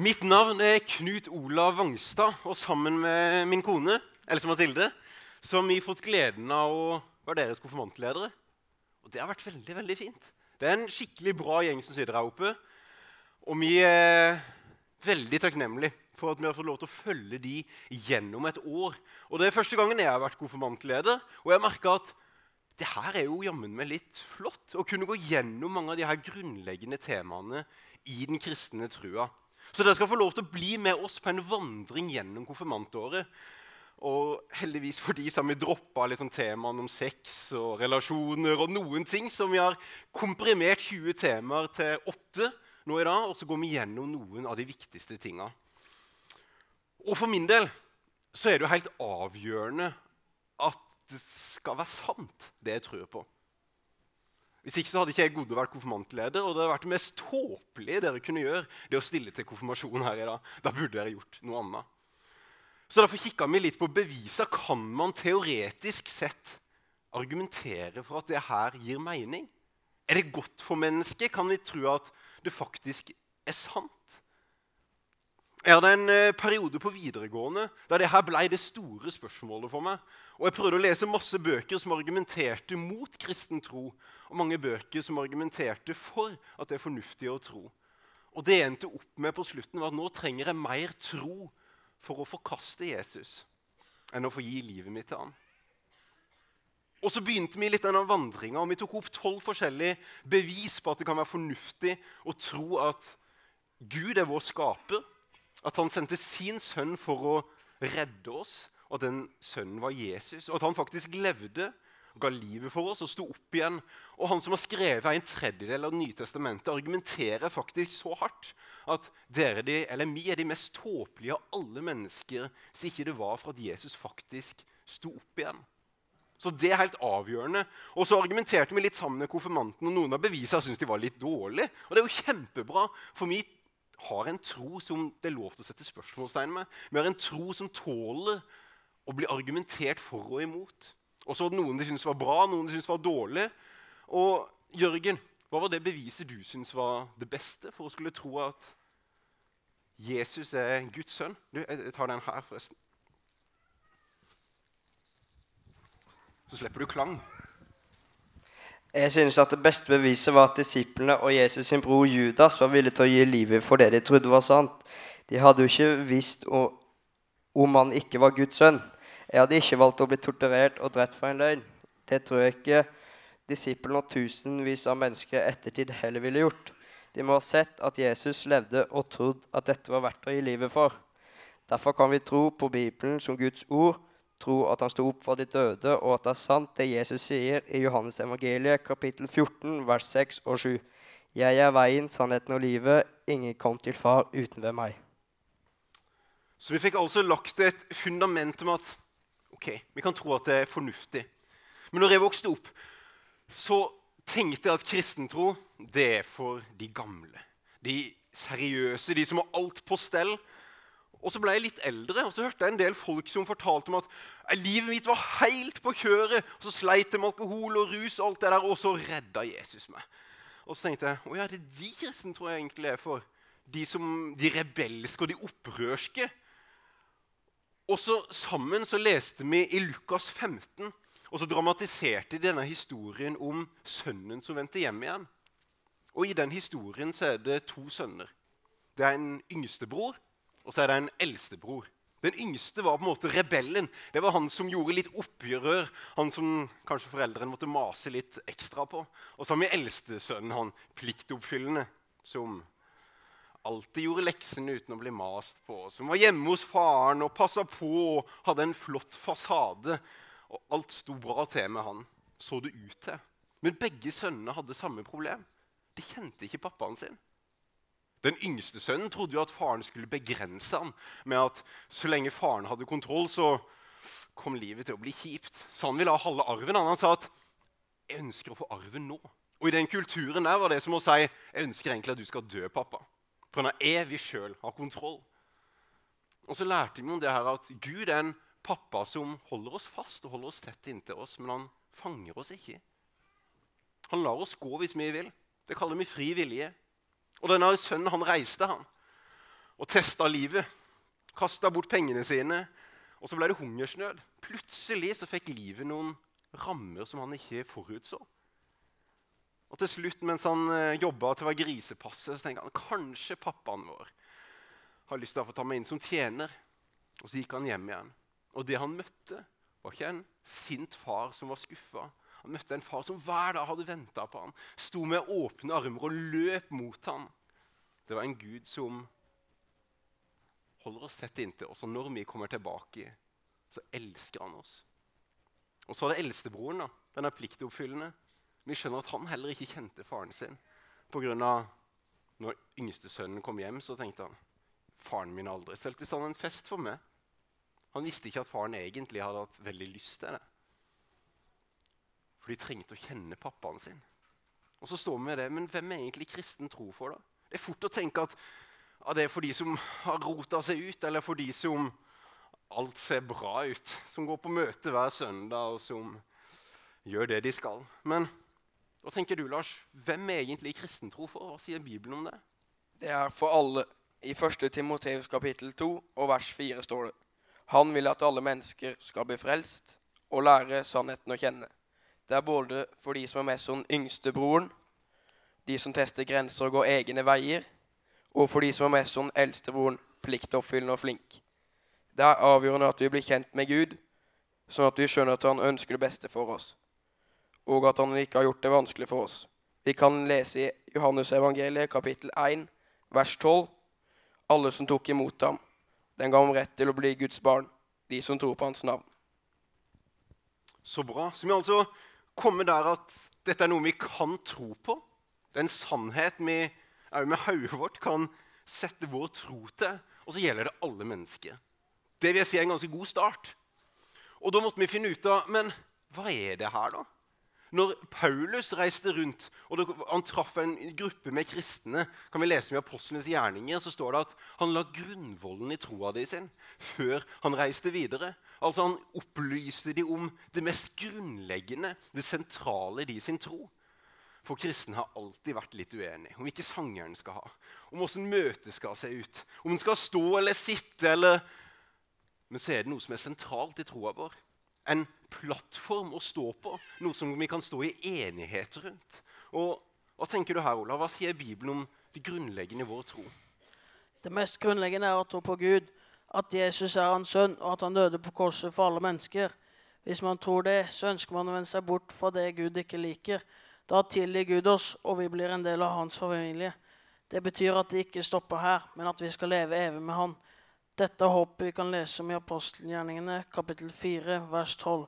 Mitt navn er Knut Olav Vangstad, og sammen med min kone Else Mathilde så har vi fått gleden av å være deres konfirmantledere. Og det har vært veldig veldig fint. Det er en skikkelig bra gjeng som sitter her oppe. Og vi er veldig takknemlige for at vi har fått lov til å følge de gjennom et år. Og Det er første gangen jeg har vært konfirmantleder, og jeg merka at det her er jo jammen meg litt flott. Å kunne gå gjennom mange av de her grunnleggende temaene i den kristne trua. Så dere skal få lov til å bli med oss på en vandring gjennom konfirmantåret. Og heldigvis for de så har vi droppa liksom temaene om sex og relasjoner og noen ting. Så vi har komprimert 20 temaer til 8 nå i dag, og så går vi gjennom noen av de viktigste tinga. Og for min del så er det jo helt avgjørende at det skal være sant, det jeg tror på. Hvis ikke så hadde ikke jeg å være konfirmantleder. Og det hadde vært det mest tåpelige dere kunne gjøre, det å stille til konfirmasjon her i dag. Da burde dere gjort noe annet. Så derfor kikka vi litt på bevisa. Kan man teoretisk sett argumentere for at det her gir mening? Er det godt for mennesket? Kan vi tro at det faktisk er sant? Jeg hadde en eh, periode på videregående der det her ble det store spørsmålet for meg. Og Jeg prøvde å lese masse bøker som argumenterte mot kristen tro, og mange bøker som argumenterte for at det er fornuftig å tro. Og Det endte opp med på slutten, var at nå trenger jeg mer tro for å forkaste Jesus enn å få gi livet mitt til ham. Og så begynte vi litt denne vandringa, og vi tok opp tolv forskjellige bevis på at det kan være fornuftig å tro at Gud er vår skaper, at han sendte sin sønn for å redde oss, at den sønnen var Jesus. Og at han faktisk levde ga livet for oss og sto opp igjen. Og han som har skrevet en tredjedel av Nytestamentet, argumenterer faktisk så hardt at dere de, eller vi er de mest tåpelige av alle mennesker hvis ikke det var for at Jesus faktisk sto opp igjen. Så det er helt avgjørende. Og så argumenterte vi litt sammen med konfirmanten, og noen av bevisene syntes de var litt dårlige. Og det er jo kjempebra, for vi har en tro som det er lov til å sette spørsmålstegn med. Vi har en tro som tåler å bli argumentert for og imot. Og så var det noen de syntes var bra, noen de syntes var dårlig. Og Jørgen, hva var det beviset du syntes var det beste for å skulle tro at Jesus er Guds sønn? Du, jeg tar den her, forresten. Så slipper du klang. Jeg synes at Det beste beviset var at disiplene og Jesus sin bror Judas var villige til å gi livet for det de trodde var sant. De hadde jo ikke visst om han ikke var Guds sønn. Jeg hadde ikke valgt å bli torturert og drept for en løgn. Det tror jeg ikke disiplene og tusenvis av mennesker ettertid heller ville gjort. De må ha sett at Jesus levde og trodd at dette var verdt å gi livet for. Derfor kan vi tro på Bibelen som Guds ord tro at han sto opp fra de døde, og at det er sant det Jesus sier i Johannes evangeliet kapittel 14, vers 6 og 7. Jeg er veien, sannheten og livet. Ingen kom til far uten ved meg. Så vi fikk altså lagt et fundament om at ok, vi kan tro at det er fornuftig. Men når jeg vokste opp, så tenkte jeg at kristentro det er for de gamle. De seriøse, de som har alt på stell, og så ble jeg litt eldre, og så hørte jeg en del folk som fortalte om at livet mitt var helt på kjøret. Og så sleit jeg med alkohol og rus, og alt det der, og så redda Jesus meg. Og så tenkte jeg å ja, det er de kristne tror jeg egentlig er for. De, som, de rebelske og de opprørske. Og så Sammen så leste vi i Lukas 15, og så dramatiserte de denne historien om sønnen som vendte hjem igjen. Og I den historien så er det to sønner. Det er en yngstebror og så er det en eldstebror. Den yngste var på en måte rebellen. Det var han som gjorde litt oppgjør. Han som kanskje foreldrene måtte mase litt ekstra på. Og så har vi eldstesønnen, han pliktoppfyllende, som alltid gjorde leksene uten å bli mast på. Som var hjemme hos faren og passa på og hadde en flott fasade. Og alt sto bra til med han, så det ut til. Men begge sønnene hadde samme problem. De kjente ikke pappaen sin. Den yngste sønnen trodde jo at faren skulle begrense han med at så lenge faren hadde kontroll, så kom livet til å bli kjipt. Så han ville ha halve arven. Han sa at 'jeg ønsker å få arven nå'. Og I den kulturen der var det som å si 'jeg ønsker egentlig at du skal dø, pappa'. For han er evig sjøl har kontroll. Og så lærte vi om det her at Gud er en pappa som holder oss fast og holder oss tett inntil oss, men han fanger oss ikke. Han lar oss gå hvis vi vil. Det kaller vi fri vilje. Og denne sønnen han reiste, han. og testa livet. Kasta bort pengene sine, og så ble det hungersnød. Plutselig så fikk livet noen rammer som han ikke forutså. Og til slutt, mens han eh, jobba til å være grisepasse, så tenkte han kanskje pappaen vår har lyst til å få ta meg inn som tjener. Og så gikk han hjem igjen. Og det han møtte, var ikke en sint far som var skuffa. Han møtte en far som hver dag hadde venta på ham, sto med åpne armer og løp mot ham. Det var en Gud som holder oss tett inntil oss, og når vi kommer tilbake, så elsker han oss. Og så er det eldstebroren. da, Den er pliktoppfyllende. Vi skjønner at han heller ikke kjente faren sin. På grunn av når yngstesønnen kom hjem, så tenkte han faren min aldri stelt i stand en fest for meg. Han visste ikke at faren egentlig hadde hatt veldig lyst til det. For de trengte å kjenne pappaen sin. Og så står vi med det, Men hvem er egentlig kristen tro for? da? Det er fort å tenke at ja, det er for de som har rota seg ut, eller for de som alt ser bra ut, som går på møte hver søndag, og som gjør det de skal. Men hva tenker du, Lars? Hvem er egentlig kristentro for? Hva sier Bibelen om det? Det er for alle. I 1. Timoteus kapittel 2 og vers 4 står det Han vil at alle mennesker skal bli frelst og lære sannheten å kjenne. Det er både for de som er mest som yngstebroren, de som tester grenser og går egne veier, og for de som er mest som eldstebroren, pliktoppfyllende og flink. Det er avgjørende at vi blir kjent med Gud, sånn at vi skjønner at Han ønsker det beste for oss, og at Han ikke har gjort det vanskelig for oss. Vi kan lese i Johannes evangeliet kapittel 1, vers 12. Alle som tok imot ham, den ga ham rett til å bli Guds barn, de som tror på hans navn. Så bra. Så vi altså kommer der at dette er noe vi kan tro på. Det er en sannhet vi òg med hodet vårt kan sette vår tro til. Og så gjelder det alle mennesker. Det vil jeg si er en ganske god start. Og da måtte vi finne ut av Men hva er det her, da? Når Paulus reiste rundt og han traff en gruppe med kristne, kan vi lese med apostlenes gjerninger, så står det at han la grunnvollen i troa de sin før han reiste videre. Altså Han opplyste de om det mest grunnleggende, det sentrale i de sin tro. For kristne har alltid vært litt uenige om hvilke sangeren skal ha, om åssen møtet skal se ut, om den skal stå eller sitte, eller Men så er det noe som er sentralt i troa vår. En plattform å stå på, noe som vi kan stå i enighet rundt. Og Hva tenker du her, Olav? Hva sier Bibelen om det grunnleggende i vår tro? Det mest grunnleggende er å tro på Gud, at Jesus er hans sønn, og at han døde på korset for alle mennesker. Hvis man tror det, så ønsker man å vende seg bort fra det Gud ikke liker. Da tilgir Gud oss, og vi blir en del av hans familie. Det betyr at det ikke stopper her, men at vi skal leve evig med Han. Dette håpet vi kan lese om i apostelgjerningene, kapittel 4, vers 12.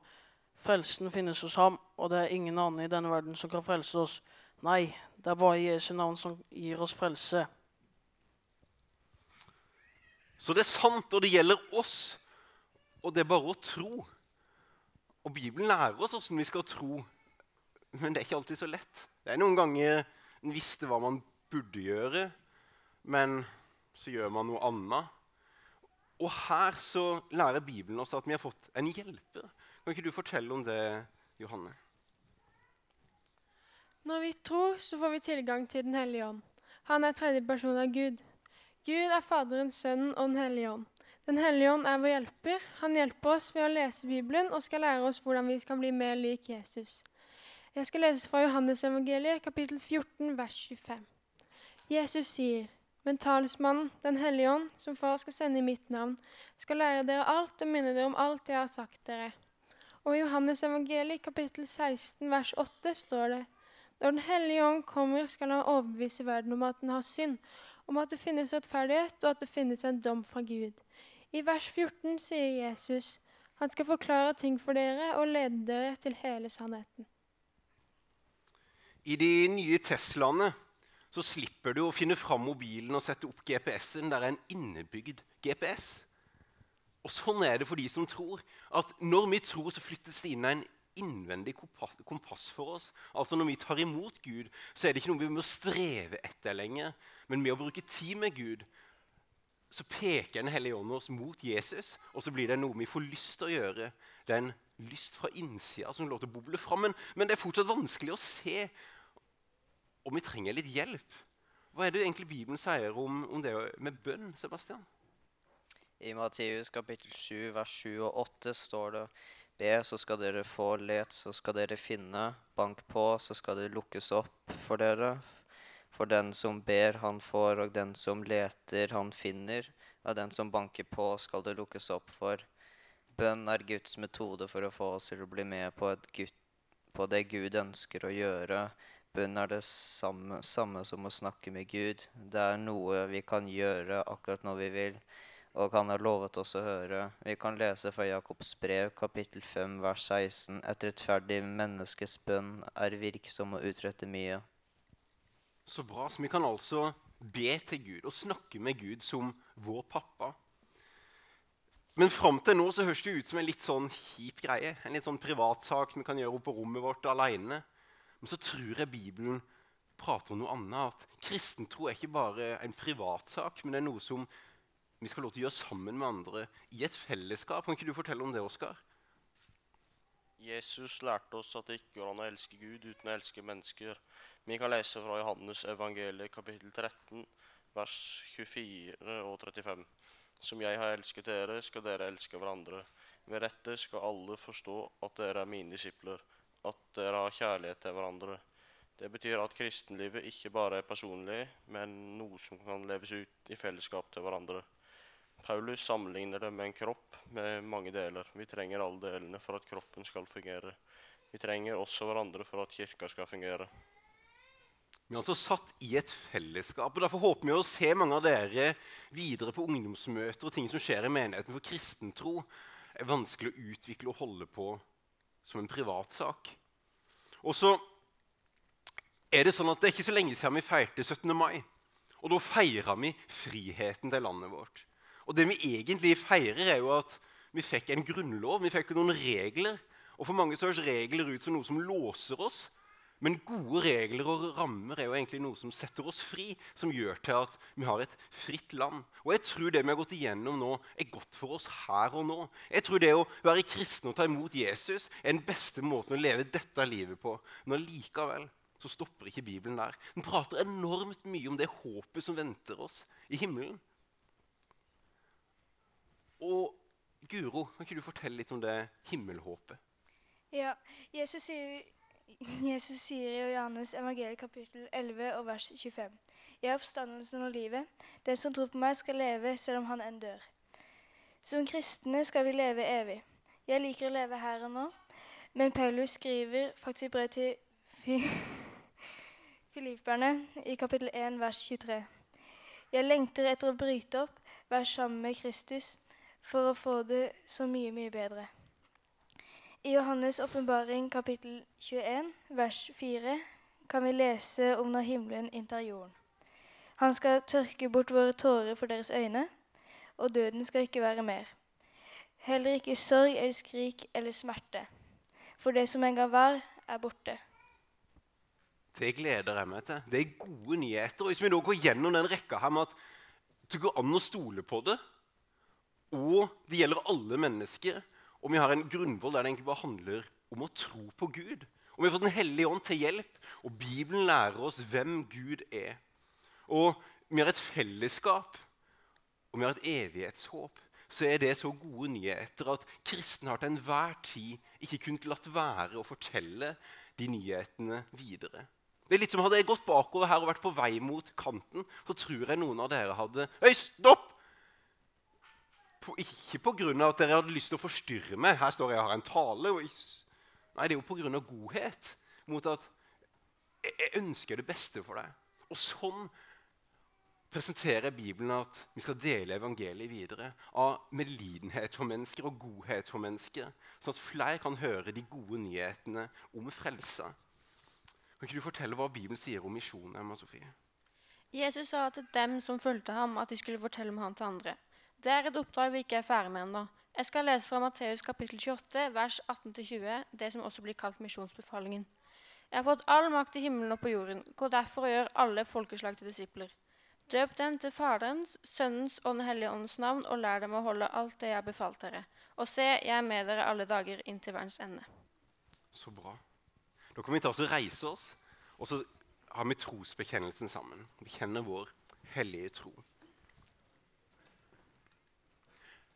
Frelsen finnes hos ham, og det er ingen annen i denne verden som kan frelse oss. Nei, det er bare Jesu navn som gir oss frelse. Så det er sant, og det gjelder oss. Og det er bare å tro. Og Bibelen lærer oss hvordan vi skal tro, men det er ikke alltid så lett. Det er noen ganger en visste hva man burde gjøre, men så gjør man noe annet. Og her så lærer Bibelen oss at vi har fått en hjelper. Kan ikke du fortelle om det, Johanne? Når vi tror, så får vi tilgang til Den hellige ånd. Han er tredje person av Gud. Gud er Faderen, Sønnen og Den hellige ånd. Den hellige ånd er vår hjelper. Han hjelper oss ved å lese Bibelen og skal lære oss hvordan vi skal bli mer lik Jesus. Jeg skal lese fra Johannes evangeliet, kapittel 14, vers 25. Jesus sier, men talsmannen, Den hellige ånd, som Far skal sende i mitt navn, skal lære dere alt og minne dere om alt jeg har sagt dere. Og i Johannes evangeliet kapittel 16 vers 8 står det Når Den hellige ånd kommer, skal han overbevise verden om at den har synd, om at det finnes rettferdighet, og at det finnes en dom fra Gud. I vers 14 sier Jesus han skal forklare ting for dere og lede dere til hele sannheten. I de nye Teslaene så slipper du å finne fram mobilen og sette opp GPS-en. Der er en innebygd GPS. Og sånn er det for de som tror. At når vi tror, så flyttes det inn en innvendig kompass for oss. Altså Når vi tar imot Gud, så er det ikke noe vi må streve etter lenger. Men med å bruke tid med Gud så peker Den hellige ånd oss mot Jesus, og så blir det noe vi får lyst til å gjøre. Det er en lyst fra innsida som lov til å boble fram. Men, men det er fortsatt vanskelig å se om vi trenger litt hjelp. hva er det egentlig Bibelen sier om, om det med bønn, Sebastian? I Matteus kapittel 7, vers 7 og 8 står det Be, så skal dere få. Let, så skal dere finne. Bank på, så skal det lukkes opp for dere. For den som ber, han får, og den som leter, han finner. Av den som banker på, skal det lukkes opp for. Bønn er Guds metode for å få oss til å bli med på, Gud, på det Gud ønsker å gjøre. Bønn er det samme, samme som å snakke med Gud. Det er noe vi kan gjøre akkurat når vi vil og han har lovet oss å høre. Vi kan lese fra Jakobs brev, kapittel 5, vers 16. Et rettferdig menneskes bønn er virksom og utretter mye. Så bra. Så vi kan altså be til Gud og snakke med Gud som vår pappa. Men fram til nå så høres det ut som en litt sånn kjip greie. En litt sånn privatsak vi kan gjøre oppe på rommet vårt alene. Men så tror jeg Bibelen prater om noe annet. At kristentro er ikke bare en privatsak, men det er noe som vi skal lov til å gjøre sammen med andre i et fellesskap. Kan ikke du fortelle om det, Oskar? Jesus lærte oss at det ikke går an å elske Gud uten å elske mennesker. Vi kan lese fra Johannes evangeliet kapittel 13, vers 24 og 35. Som jeg har elsket dere, skal dere elske hverandre. Ved dette skal alle forstå at dere er mine disipler, at dere har kjærlighet til hverandre. Det betyr at kristenlivet ikke bare er personlig, men noe som kan leves ut i fellesskap til hverandre. Paulus sammenligner det med en kropp med mange deler. Vi trenger alle delene for at kroppen skal fungere. Vi trenger også hverandre for at kirka skal fungere. Vi er altså satt i et fellesskap. og Derfor håper vi å se mange av dere videre på ungdomsmøter og ting som skjer i menigheten. For kristentro er vanskelig å utvikle og holde på som en privatsak. Og så er det sånn at det er ikke så lenge siden vi feirte 17. mai. Og da feira vi friheten til landet vårt. Og det vi egentlig feirer, er jo at vi fikk en grunnlov, vi fikk noen regler. Og for mange så høres regler ut som noe som låser oss. Men gode regler og rammer er jo egentlig noe som setter oss fri, som gjør til at vi har et fritt land. Og jeg tror det vi har gått igjennom nå, er godt for oss her og nå. Jeg tror det å være kristen og ta imot Jesus er den beste måten å leve dette livet på. Men likevel så stopper ikke Bibelen der. Den prater enormt mye om det håpet som venter oss i himmelen. Og Guro, kan ikke du fortelle litt om det himmelhåpet? Ja, Jesus sier, Jesus sier i Johannes evangeliet kapittel 11 og vers 25. Jeg er oppstandelsen og livet. Den som tror på meg, skal leve selv om han enn dør. Som kristne skal vi leve evig. Jeg liker å leve her og nå, men Paulus skriver faktisk brev til Filipperne i kapittel 1 vers 23. Jeg lengter etter å bryte opp, være sammen med Kristus for å få det så mye, mye bedre. I Johannes' åpenbaring kapittel 21, vers 4, kan vi lese om når himmelen inntar jorden. Han skal tørke bort våre tårer for deres øyne, og døden skal ikke være mer. Heller ikke sorg eller skrik eller smerte. For det som en gang var, er borte. Det gleder jeg meg til. Det er gode nyheter. Og Hvis vi nå går gjennom den rekka her med at det går an å stole på det, og det gjelder alle mennesker. Og vi har en grunnvoll der det egentlig bare handler om å tro på Gud. Og vi har fått Den hellige ånd til hjelp, og Bibelen lærer oss hvem Gud er. Og vi har et fellesskap, og vi har et evighetshåp. Så er det så gode nyheter at kristne har til enhver tid ikke kunnet latt være å fortelle de nyhetene videre. Det er litt som Hadde jeg gått bakover her og vært på vei mot kanten, så tror jeg noen av dere hadde Øy, stopp! På, ikke pga. at dere hadde lyst til å forstyrre meg. Her står jeg og har en tale. Nei, det er jo pga. godhet. Mot at jeg, ønsker det beste for deg. Og sånn presenterer Bibelen at vi skal dele evangeliet videre. Av medlidenhet for mennesker og godhet for mennesker. Sånn at flere kan høre de gode nyhetene om frelse. Kan ikke du fortelle hva Bibelen sier om misjonen? Emma Sofie? Jesus sa til dem som fulgte ham, at de skulle fortelle om ham til andre. Det er et oppdrag vi ikke er ferdig med ennå. Jeg skal lese fra Matteus kapittel 28, vers 18-20, det som også blir kalt misjonsbefalingen. Jeg har fått all makt i himmelen og på jorden. Gå derfor og gjør alle folkeslag til disipler. Døp dem til Faderens, Sønnens og Den hellige åndens navn, og lær dem å holde alt det jeg har befalt dere. Og se, jeg er med dere alle dager inntil verdens ende. Så bra. Da kan vi ta oss og reise oss. Og så har vi trosbekjennelsen sammen. Vi kjenner vår hellige tro.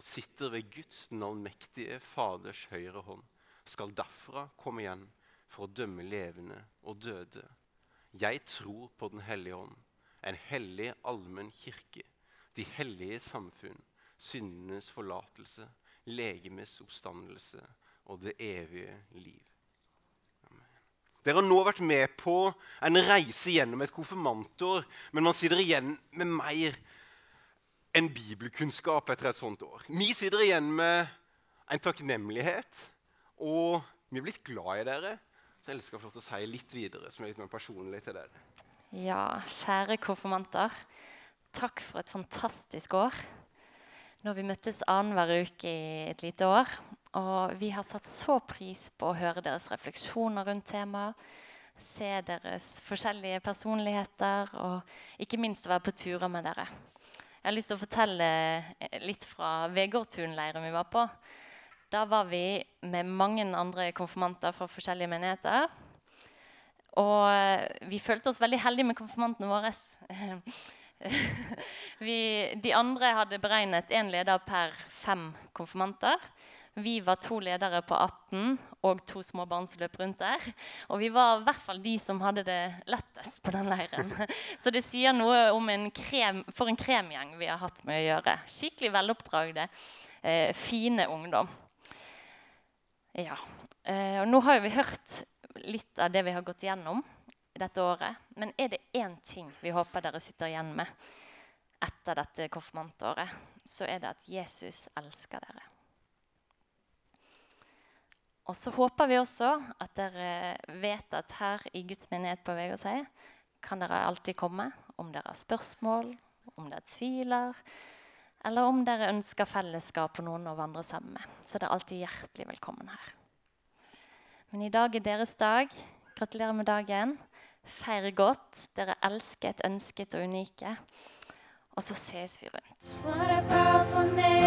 og sitter ved Guds den allmektige Faders høyre hånd, skal derfra komme igjen for å dømme levende og døde. Jeg tror på Den hellige ånd, en hellig allmenn kirke, de hellige samfunn, syndenes forlatelse, legemes oppstandelse og det evige liv. Dere har nå vært med på en reise gjennom et konfirmantår, men man sitter igjen med mer enn bibelkunnskap etter et sånt år. Vi sitter igjen med en takknemlighet, og vi er blitt glad i dere. Så jeg elsker å få lov til å si litt videre, som er litt mer personlig til dere. Ja, kjære konfirmanter. Takk for et fantastisk år. Når vi møttes annenhver uke i et lite år. Og vi har satt så pris på å høre deres refleksjoner rundt temaet. Se deres forskjellige personligheter, og ikke minst å være på turer med dere. Jeg har lyst til å fortelle litt fra Vegårdtun-leiren vi var på. Da var vi med mange andre konfirmanter fra forskjellige menigheter. Og vi følte oss veldig heldige med konfirmantene våre. vi, de andre hadde beregnet én leder per fem konfirmanter. Vi var to ledere på 18 og to små barn som løp rundt der. Og vi var i hvert fall de som hadde det lettest på den leiren. Så det sier noe om en krem, for en kremgjeng vi har hatt med å gjøre. Skikkelig veloppdragne, eh, fine ungdom. Ja. Eh, og nå har vi hørt litt av det vi har gått gjennom dette året. Men er det én ting vi håper dere sitter igjen med etter dette konfirmantåret, så er det at Jesus elsker dere. Og så håper vi også at dere vet at her i Guds menighet på Vegårshei kan dere alltid komme om dere har spørsmål, om dere tviler, eller om dere ønsker fellesskap og noen å vandre sammen med. Så dere er alltid hjertelig velkommen her. Men i dag er deres dag. Gratulerer med dagen. Feir godt. Dere er elsket, ønsket og unike. Og så ses vi rundt.